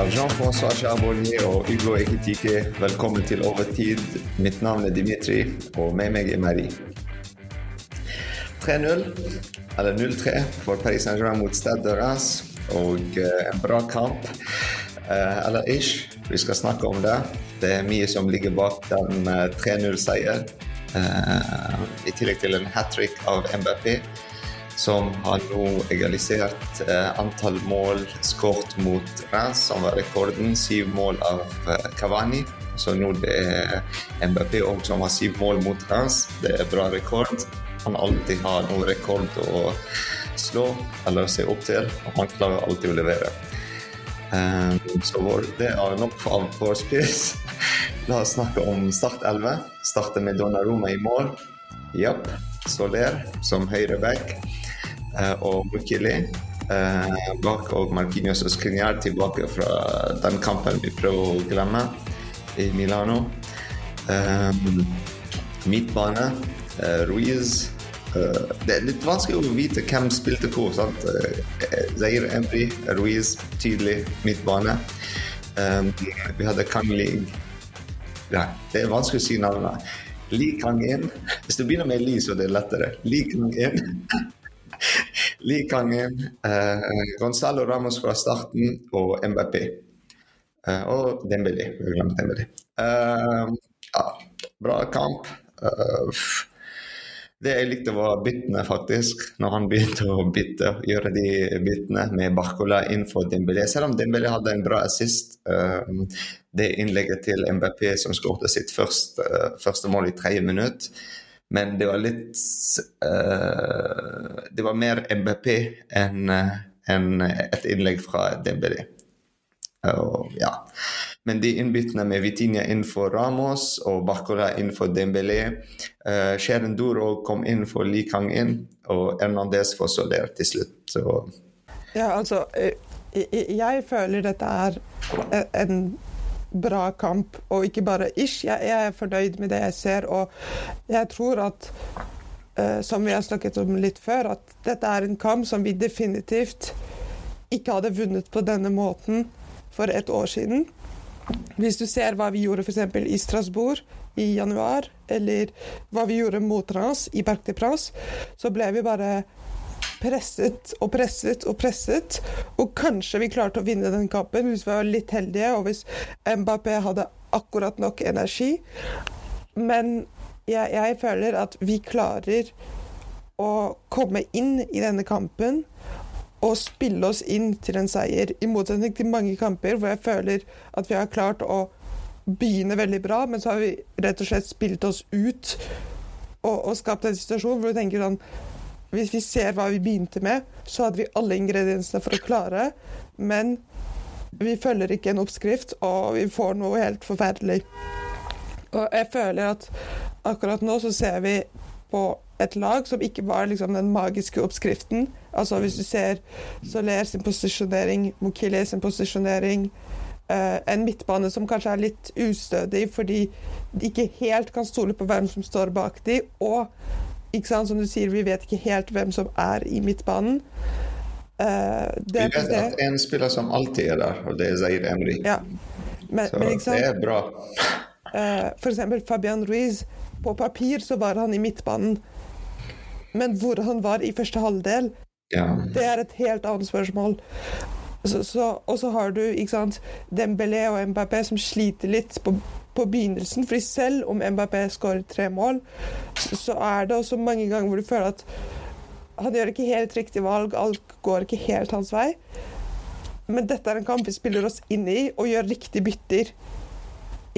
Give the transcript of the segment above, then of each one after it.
av Jean-François Charbonnier og Hugo Eketike. velkommen til Overtid. Mitt navn er Dimitri, og med meg er Marie. 3-0, eller 0-3, for Paris Saint-Germain mot Stade de Reims. Og eh, en bra kamp. Eh, eller ish. Vi skal snakke om det. Det er mye som ligger bak den 3-0-seier. Eh, I tillegg til en hat trick av MBP som har nå egalisert eh, antall mål skåret mot Reims, som var rekorden. Syv mål av Kavani. Cavani. Så nå det er MBP som har syv mål mot Reims. Det er bra rekord. Han alltid har noen rekord å slå eller se opp til, og han klarer alltid å levere. Um, så det er nok av vår spiss. La oss snakke om Start 11. Starte med Donnaroma i mål. Japp. Soler som høyreback. Eh, og Mukili eh, bak og Marquinhos og Skriniar tilbake fra den kampen vi prøver å glemme i Milano. Eh, midtbane, Ruiz det er litt vanskelig å vite hvem spilte hvor. sant? Zair Embry, Ruiz, tydelig midtbane. vi hadde Kang Lig. Ja, det er vanskelig å si navnet. Li Kang In. Hvis du begynner med Li, så er det lettere. Li Kang In. Li Kangen, Uh, Gonzalo Ramos fra starten og MBP. Uh, og Dembélé. Vi glemte Dembélé. Uh, ja, bra kamp. Eh, det jeg likte, var byttene, faktisk. Når han begynte å bytte, gjøre de byttene med Barcola innenfor for Dembélé. Selv om Dembélé hadde en bra assist. Eh, det innlegget til MBP som skåret sitt første, første mål i tredje minutt. Men det var litt uh, Det var mer MBP enn en et innlegg fra Dembélé. Uh, ja. Men de innbyttene med Vitinha innenfor Ramos og Barcola innenfor for Dembélé uh, Sharon Duro kom inn for Likang inn, og Hernandez for Soler til slutt. Så. Ja, altså jeg, jeg føler dette er en bra kamp, og ikke bare ish. Jeg, er fornøyd med det jeg ser, og jeg tror at uh, som vi har snakket om litt før, at dette er en kamp som vi definitivt ikke hadde vunnet på denne måten for et år siden. Hvis du ser hva vi gjorde f.eks. i Strasbourg i januar, eller hva vi gjorde mot Rans i Parc de Prance, så ble vi bare presset og presset og presset. Og kanskje vi klarte å vinne den kampen hvis vi var litt heldige, og hvis Mbappé hadde akkurat nok energi. Men jeg, jeg føler at vi klarer å komme inn i denne kampen og spille oss inn til en seier. I motsetning til mange kamper hvor jeg føler at vi har klart å begynne veldig bra, men så har vi rett og slett spilt oss ut og, og skapt en situasjon hvor du tenker sånn hvis vi ser hva vi begynte med, så hadde vi alle ingrediensene for å klare, men vi følger ikke en oppskrift, og vi får noe helt forferdelig. Og jeg føler at akkurat nå så ser vi på et lag som ikke var liksom den magiske oppskriften. Altså hvis du ser Soler sin posisjonering, Mokile sin posisjonering, eh, en midtbane som kanskje er litt ustødig fordi de ikke helt kan stole på hvem som står bak de, og ikke sant, Som du sier, vi vet ikke helt hvem som er i midtbanen. Uh, vi vet at en spiller som alltid er der, og det er Zaid Emry. Ja. Men, så men, det er bra. Uh, for eksempel Fabian Ruiz. På papir så var han i midtbanen, men hvor han var i første halvdel, ja. det er et helt annet spørsmål. Så, så, og så har du ikke sant, Dembélé og Mbappé som sliter litt på på begynnelsen. fordi selv om Mbappé skårer tre mål, så er det også mange ganger hvor du føler at han gjør ikke helt riktig valg, alt går ikke helt hans vei. Men dette er en kamp vi spiller oss inn i og gjør riktige bytter.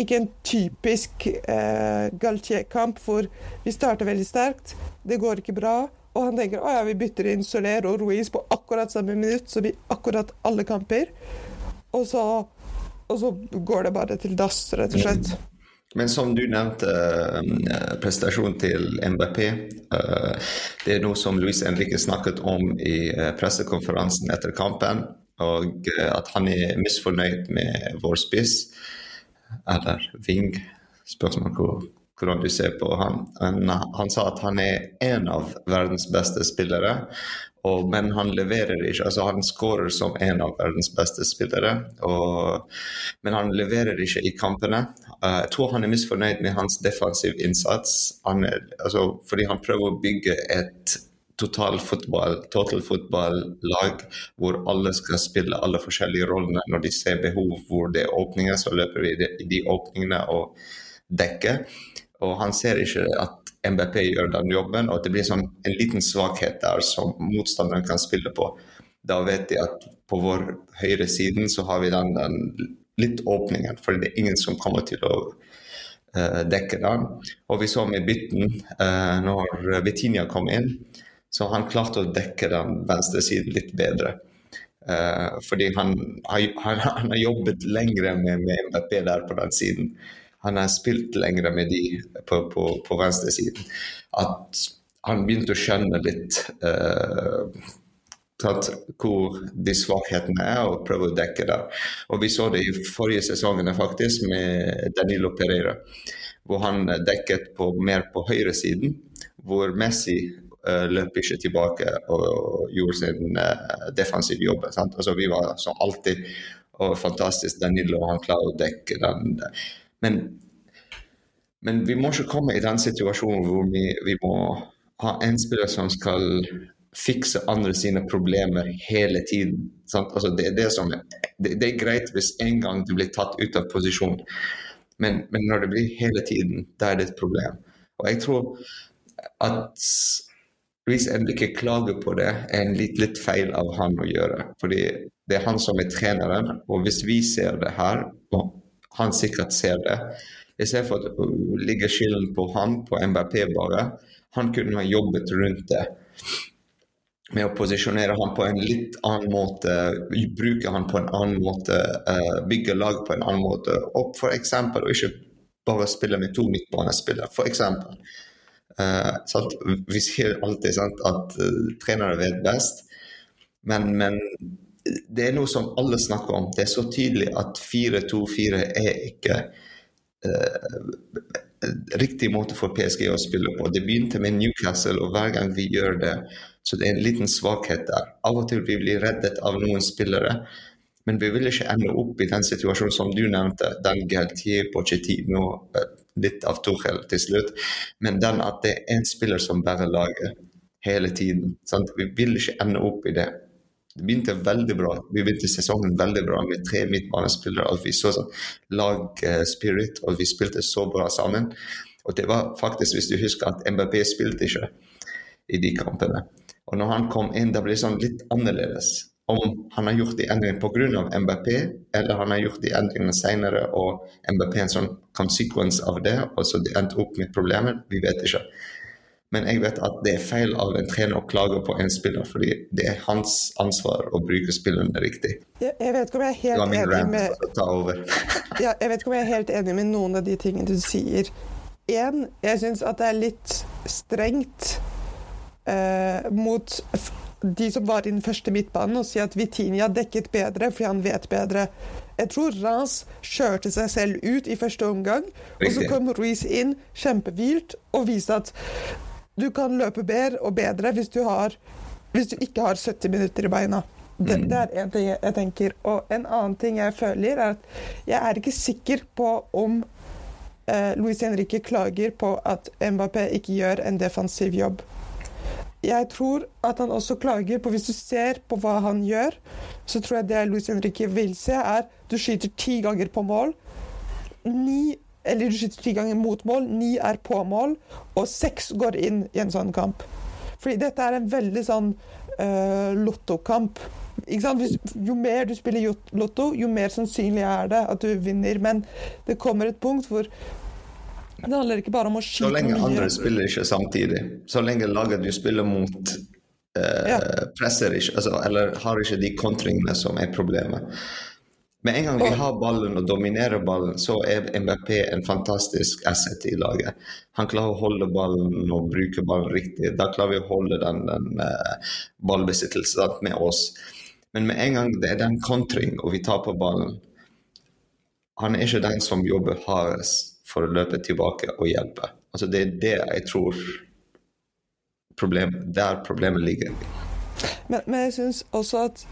Ikke en typisk eh, Galtier-kamp hvor vi starter veldig sterkt, det går ikke bra, og han tenker at ja, vi bytter inn Soler og Ruiz på akkurat samme minutt, så vi akkurat alle kamper. Og så og så går det bare til dass, rett og slett. Men som du nevnte, uh, prestasjonen til MBP. Uh, det er noe som Luis Henrique snakket om i uh, pressekonferansen etter kampen. Og at han er misfornøyd med vår spiss, eller ving. Spørsmål hvor, hvordan du ser på han. han. Han sa at han er en av verdens beste spillere, Og, men han leverer ikke. altså Han skårer som en av verdens beste spillere, og, men han leverer ikke i kampene. Uh, jeg tror han er misfornøyd med hans defensiv innsats, han er, altså, fordi han prøver å bygge et total fotball, total hvor alle skal spille alle forskjellige rollene. Når de ser behov hvor det er åpninger, så løper vi i de åpningene og dekker. Og han ser ikke at MBP gjør den jobben, og at det blir sånn en liten svakhet der som motstanderen kan spille på. Da vet de at på vår høyre siden så har vi den, den litt åpningen, for det er ingen som kommer til å uh, dekke den. Og vi så med bytten uh, når Vitinha kom inn, så han klarte å dekke den venstre siden litt bedre. Uh, fordi han, han, han, har jobbet lengre med, med MBP der på den siden han har spilt lengre med de på, på, på venstresiden, at han begynte å skjønne litt uh, hvor de svakhetene er, og prøve å dekke det. Og Vi så det i forrige sesongene faktisk med Danilo Pereira, hvor han dekket på, mer på høyresiden, hvor Messi løp ikke tilbake og gjorde sin uh, defensive jobb. Altså, vi var som alltid og fantastisk Danilo, han klarer å dekke den. Men, men, vi må ikke komme i den situasjonen hvor vi, vi må ha en spiller som skal fikse andre sine problemer hele tiden. Altså det, det, som, det, det, er greit hvis en gang du blir tatt ut av posisjon, men, men, når det blir hele tiden, da er det et problem. Og jeg tror at hvis Endike klager på det, er en litt, litt feil av han å gjøre. Fordi det er han som er treneren, og hvis vi ser det her, og han sikkert ser det. I stedet for å ligge skylden på han, på MBP bare. Han kunne ha jobbet rundt det med å posisjonere han på en litt annen måte, bruke han på en annen måte, uh, bygge lag på en annen måte. Og eksempel, og ikke bare spille med to midtbanespillere. For eksempel. Uh, vi sier alltid sant, at uh, trenere vet best, men, men det er noe som alle snakker om. Det er så tydelig at 4-2-4 er ikke uh, riktig måte for PSG å spille på. Det begynte med Newcastle, og hver gang vi gjør det, så det er en liten svakhet der. Av og til vi blir reddet av noen spillere, men vi vil ikke ende opp i den situasjonen som du nevnte, den Galtier Pochettino, eh, litt av Tuchel til slutt, men den at det er én spiller som bærer laget hele tiden. Sant? Vi vil ikke ende opp i det. Det begynte veldig bra. Vi begynte sesongen veldig bra med tre midtbanespillere. At Vi så sånn lag-spirit, og vi spilte så bra sammen. Og det var faktisk, hvis du husker, at MBP spilte ikke i de kampene. Og når han kom inn, da ble det sånn litt annerledes. Om han har gjort de endringene pga. MBP, eller han har gjort de endringene senere og MBP en sånn consequence av det, og så de endte opp med problemet, vi vet ikke. Men jeg vet at det er feil av en trener å klage på en spiller, fordi det er hans ansvar å bruke spillerne riktig. Jeg, jeg vet ikke om jeg er helt enig med ja, Jeg vet ikke om jeg er helt enig med noen av de tingene du sier. En, jeg syns at det er litt strengt eh, mot de som var i den første midtbanen, og si at Vitinia dekket bedre fordi han vet bedre. Jeg tror Rans kjørte seg selv ut i første omgang, Riktig. og så kom Ruiz inn kjempevilt og viste at du kan løpe bedre og bedre hvis du, har, hvis du ikke har 70 minutter i beina. Det, mm. det er en ting jeg tenker. Og en annen ting jeg føler, er at jeg er ikke sikker på om eh, Luis Henrique klager på at Mbappé ikke gjør en defensiv jobb. Jeg tror at han også klager på Hvis du ser på hva han gjør, så tror jeg det Luis Henrique vil se, er du skyter ti ganger på mål. Ni eller du skyter ti ganger mot mål, ni er på mål, og seks går inn i en sånn kamp. Fordi dette er en veldig sånn uh, lottokamp. Jo mer du spiller lotto, jo mer sannsynlig er det at du vinner. Men det kommer et punkt hvor det handler ikke bare om å skyte mye. Så lenge mye. andre spiller ikke samtidig, så lenge laget du spiller mot eh, ja. presser ikke, altså, eller har ikke de kontringene som er problemet. Med en gang vi har ballen og dominerer ballen, så er MBP en fantastisk asset i laget. Han klarer å holde ballen og bruke ballen riktig. Da klarer vi å holde den, den uh, ballbesittelsen med oss. Men med en gang det er den kontring, og vi på ballen Han er ikke den som jobber hardest for å løpe tilbake og hjelpe. Altså Det er det jeg tror problem, der problemet ligger. Men, men jeg syns også at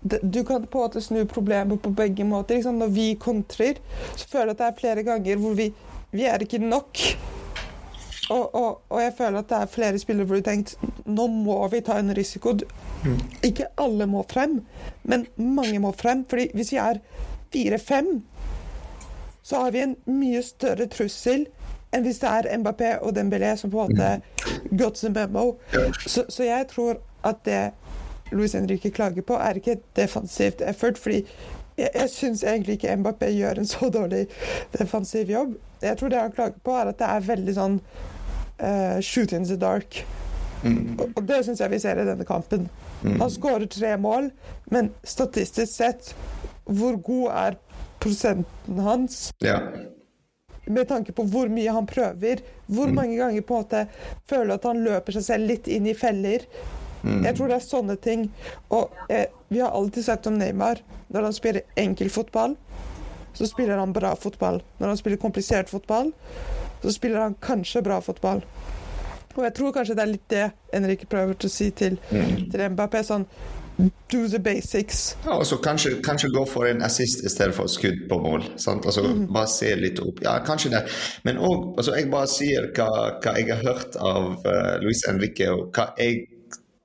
det, du kan på en måte snu problemet på begge måter. Liksom. Når vi kontrer, så føler jeg at det er flere ganger hvor vi, vi er ikke nok. Og, og, og, jeg føler at det er flere spillere hvor du tenker tenkt nå må vi ta en risiko. Du, Ikke alle må frem, men mange må frem. fordi hvis vi er fire-fem, så har vi en mye større trussel enn hvis det er Mbappé og Dembélé som på en måte mm. got the memo. Så, så jeg tror at det Luis Henrique klager på, er ikke et defensivt effort. fordi jeg, jeg syns egentlig ikke Mbappé gjør en så dårlig defensiv jobb. Jeg tror det han klager på, er at det er veldig sånn uh, shoot in the dark. Mm. Og, og, det syns jeg vi ser i denne kampen. Mm. Han skårer tre mål, men statistisk sett, hvor god er prosenten hans? Ja. Med tanke på hvor mye han prøver, hvor mm. mange ganger på en måte føler at han løper seg selv litt inn i feller. Mm. Jeg tror det er sånne ting. Og eh, vi har alltid sagt om Neymar når han spiller enkel fotball, så spiller han bra fotball. Når han spiller komplisert fotball, så spiller han kanskje bra fotball. Og jeg tror kanskje det er litt det Henrik prøver å si til, mm. til Mbappé. sånn Do the basics. Ja, og så kanskje, kanskje, gå for en assist i stedet for skudd på mål. Sant? Altså, mm. Bare se litt opp. Ja, kanskje det. Men òg altså, Jeg bare sier hva, hva, jeg har hørt av uh, Luis Henrique, og jeg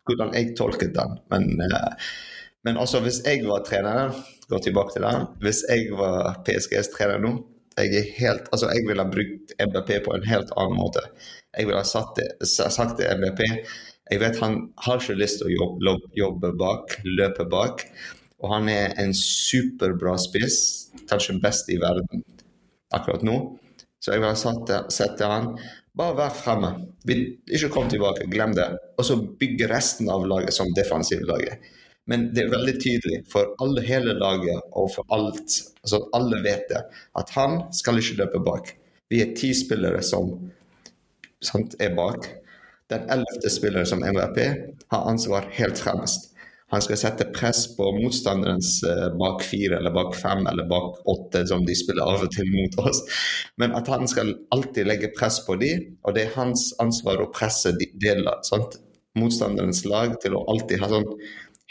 hvordan jeg tolket den. Men, uh, men også hvis jeg var trener, gå tilbake til det, hvis jeg var PSGs trener nå jeg, er helt, altså jeg ville ha brukt MBP på en helt annen måte. Jeg ville ha sagt til MBP Jeg vet han har ikke lyst til å jobbe, jobbe bak, løpe bak. Og han er en superbra spiss, kanskje best i verden akkurat nå. Så jeg vil ha sett til han bare vær fremme. Ikke kom tilbake, glem det. Og så bygge resten av laget som defensivlaget. Men det er veldig tydelig for alle, hele laget og for alt, altså alle vet det, at han skal ikke løpe bak. Vi er ti spillere som sant, er bak. Den ellevte spilleren som MVP har ansvar helt fremst. Han skal sette press på motstanderens uh, bak fire eller bak fem eller bak åtte, som de spiller av og til mot oss. Men at han skal alltid legge press på de, og det er hans ansvar å presse de, deler, sant? motstanderens lag til å alltid ha sånn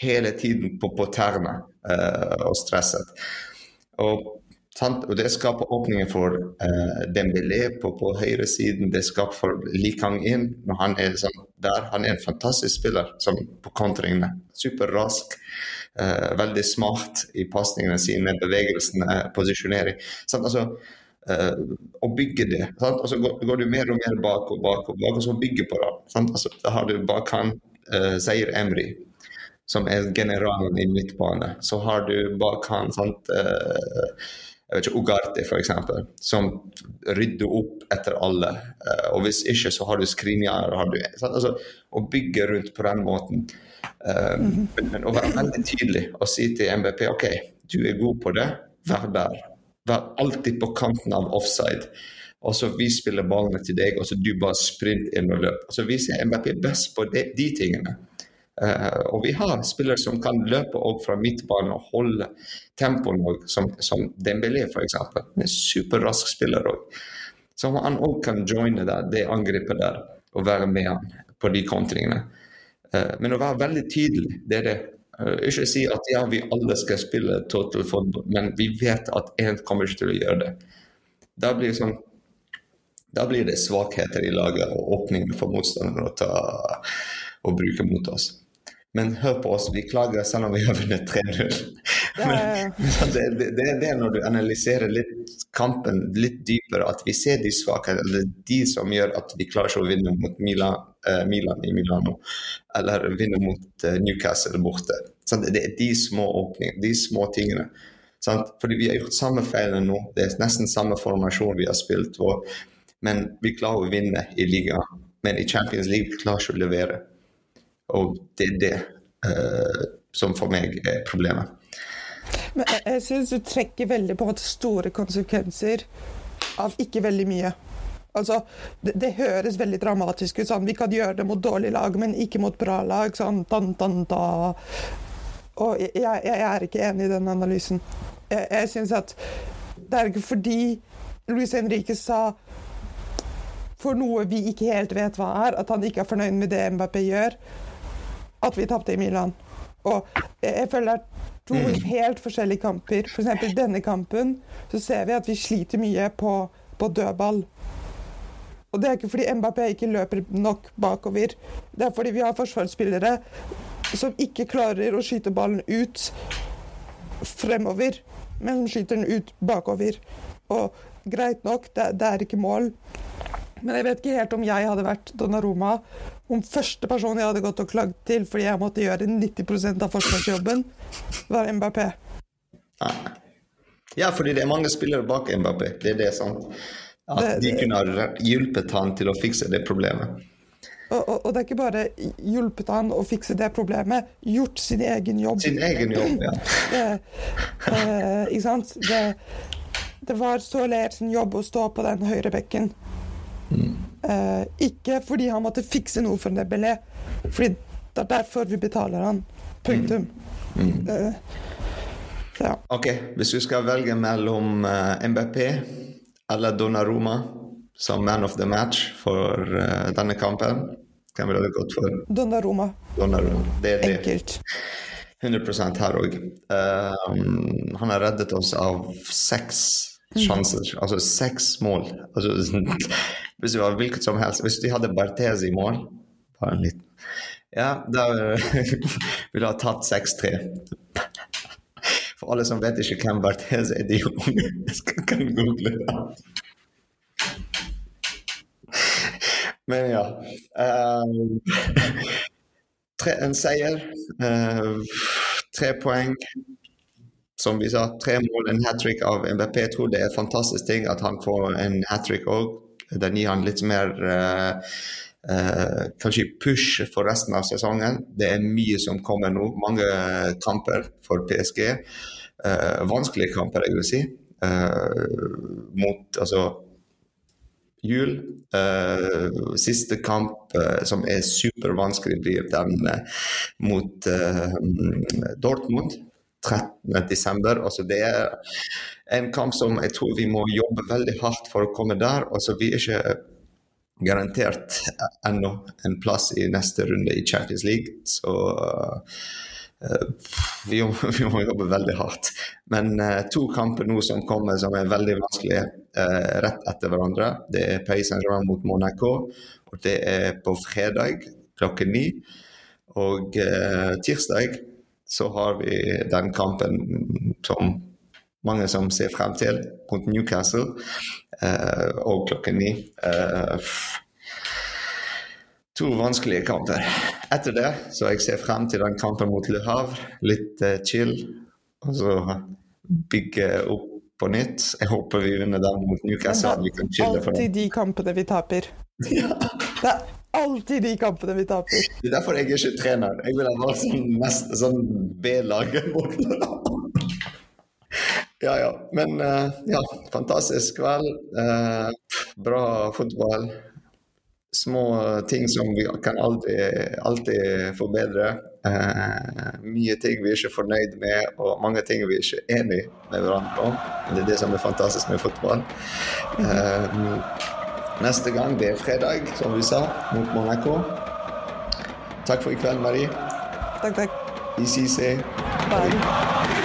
hele tiden på, på tærne uh, og stresset. Og Sant? Og Det skaper åpninger for uh, Dembélé på, på høyresiden. Det skaper for Li Kang-in når han er sånn der. Han er en fantastisk spiller som, på kontringene. Superrask. Uh, veldig smart i pasningene sine, bevegelsene, posisjonering. Sant? Altså, uh, å bygge det. Sant? Og så går, går, du mer og mer bak og bak og bak, og så bygger på det. Altså, da har du bak han uh, Zair Emry, som er generalen i midtbane. Så har du bak han sant, uh, jeg vet ikke, Ugarte f.eks., som rydder opp etter alle. Uh, og hvis ikke, så har du Skrinjar. Altså, å bygge rundt på den måten. Mm -hmm. men, men, å være veldig tydelig og si til MBP OK, du er god på det, vær der. Vær alltid på kanten av offside. Og så vi spiller ballene til deg, og så du bare sprint inn og løp. Altså, vi ser MBP best på de, de tingene. Uh, og vi har spillere som kan løpe opp fra midtbanen og holde tempoet, som, som Dembélé f.eks. En superrask spiller òg. Så han òg kan joine der, det angrepet der og være med han på de kontringene. Uh, men å være veldig tydelig, det er det. Uh, ikke si at ja, vi alle skal spille total football, men vi vet at én kommer ikke til å gjøre det. Da blir, det, sånn, da blir det svakheter i laget og åpninger for motstanderne å, ta, å bruke mot oss. Men hør på oss, vi klager selv om vi har vunnet 3-0. det, det, det, er når du analyserer litt kampen litt dypere, at vi ser de svakhetene. Eller de som gjør at vi klarer ikke å vinne mot Milan, eh, Milan i Milano. Eller vinne mot eh, Newcastle borte. Så det er de små åpningene, de små tingene. Sant? Fordi vi har gjort samme feilene nå. Det er nesten samme formasjon vi har spilt. Og, men vi klarer å vinne i ligaen. Men i Champions League klarer vi ikke å levere. Og det er det uh, som for meg er problemet. Men jeg, jeg syns du trekker veldig på store konsekvenser av ikke veldig mye. Altså, det, det, høres veldig dramatisk ut. Sånn, vi kan gjøre det mot dårlig lag, men ikke mot bra lag. Sånn, dan, dan, da. Og jeg, jeg, er ikke enig i den analysen. Jeg, jeg syns at det er ikke fordi Luis Henrique sa for noe vi ikke helt vet hva er, at han ikke er fornøyd med det Mbappé gjør at vi tapte i Milan. Og jeg, føler det er to Mm. helt forskjellige kamper. For eksempel denne kampen så ser vi at vi sliter mye på, på dødball. Og det er ikke fordi Mbappé ikke løper nok bakover. Det er fordi vi har forsvarsspillere som ikke klarer å skyte ballen ut fremover, men som skyter den ut bakover. Og greit nok, det, det er ikke mål. Men jeg vet ikke helt om jeg hadde vært Donnaroma. Om første person jeg hadde gått og klagd til fordi jeg måtte gjøre 90% av forsvarsjobben, var MBP. Ja, fordi det er mange spillere bak MBP. Det er det, sant? At Det- de kunne ha hjulpet han til å fikse det problemet. Og, og, og det er ikke bare hjulpet han å fikse det problemet, gjort sin egen jobb. Sin egen jobb, ja. Det, eh, ikke sant? Det, det var så sin jobb å stå på den høyre bekken. Eh, ikke fordi han måtte fikse noe for Nebelé, fordi det er derfor vi betaler han. Punktum. Eh, så ja. Ok, hvis du skal velge mellom uh, MBP eller Donnaroma som man of the match for uh, denne kampen, hvem ville du gått for? Donnaroma. Donnaroma. Det er det. Enkelt. 100% her òg. han har reddet oss av seks sjanser, altså seks mål. Altså, hvis det var hvilket som helst Hvis de hadde Barthez i mål Bare en liten Ja, da ville jeg tatt 6-3. For alle som vet ikke hvem Barthez er, de unge kan google det. Men ja. Um, tre, en seier. Uh, tre poeng. Som vi sa, tre mål, en hat trick av MBP. Jeg tror det er en fantastisk ting at han får en hat trick òg. Den gir han litt mer uh, uh, kanskje push for resten av sesongen. Det er mye som kommer nå. Mange kamper for PSG. Uh, vanskelige kamper, jeg vil si. mot altså jul. Uh, siste kamp uh, som er supervanskelig, blir den uh, mot Dortmund 13.12. Altså, det er en kamp som jeg tror vi må jobbe veldig hardt for å komme der. Altså, vi er ikke garantert ennå en plass i neste runde i Champions League. Så vi må, vi, må, jobbe veldig hardt. Men to kamper nå som kommer som er veldig vanskelige rett etter hverandre. Det er Paris Saint-Germain mot Monaco, og det er på fredag klokken ni. Og tirsdag så har vi den kampen som mange som ser frem til, mot Newcastle, og klokken ni. To vanskelige kamper. Etter det så jeg ser frem til den kampen mot Le Havre. Litt chill, og så bygge opp på nytt. Jeg håper vi vinner den mot Newcastle. Vi kan chille for Alltid de kampene vi taper. Ja. Det alltid de kampene vi taper. Det er derfor jeg er ikke trener. Jeg vil ha vært sånn, sånn B-laget. ja, ja. Men uh, ja, fantastisk kveld. Uh, bra fotball. Små ting som vi kan alltid, alltid forbedre. Uh, mye ting vi er ikke fornøyd med, og mange ting vi er ikke enig med hverandre om. Det er det som er fantastisk med fotball. Uh, Neste gang det er fredag, som vi sa, mot Monaco. Takk for i kveld, Marie. Takk, takk. Vi ses. Bye.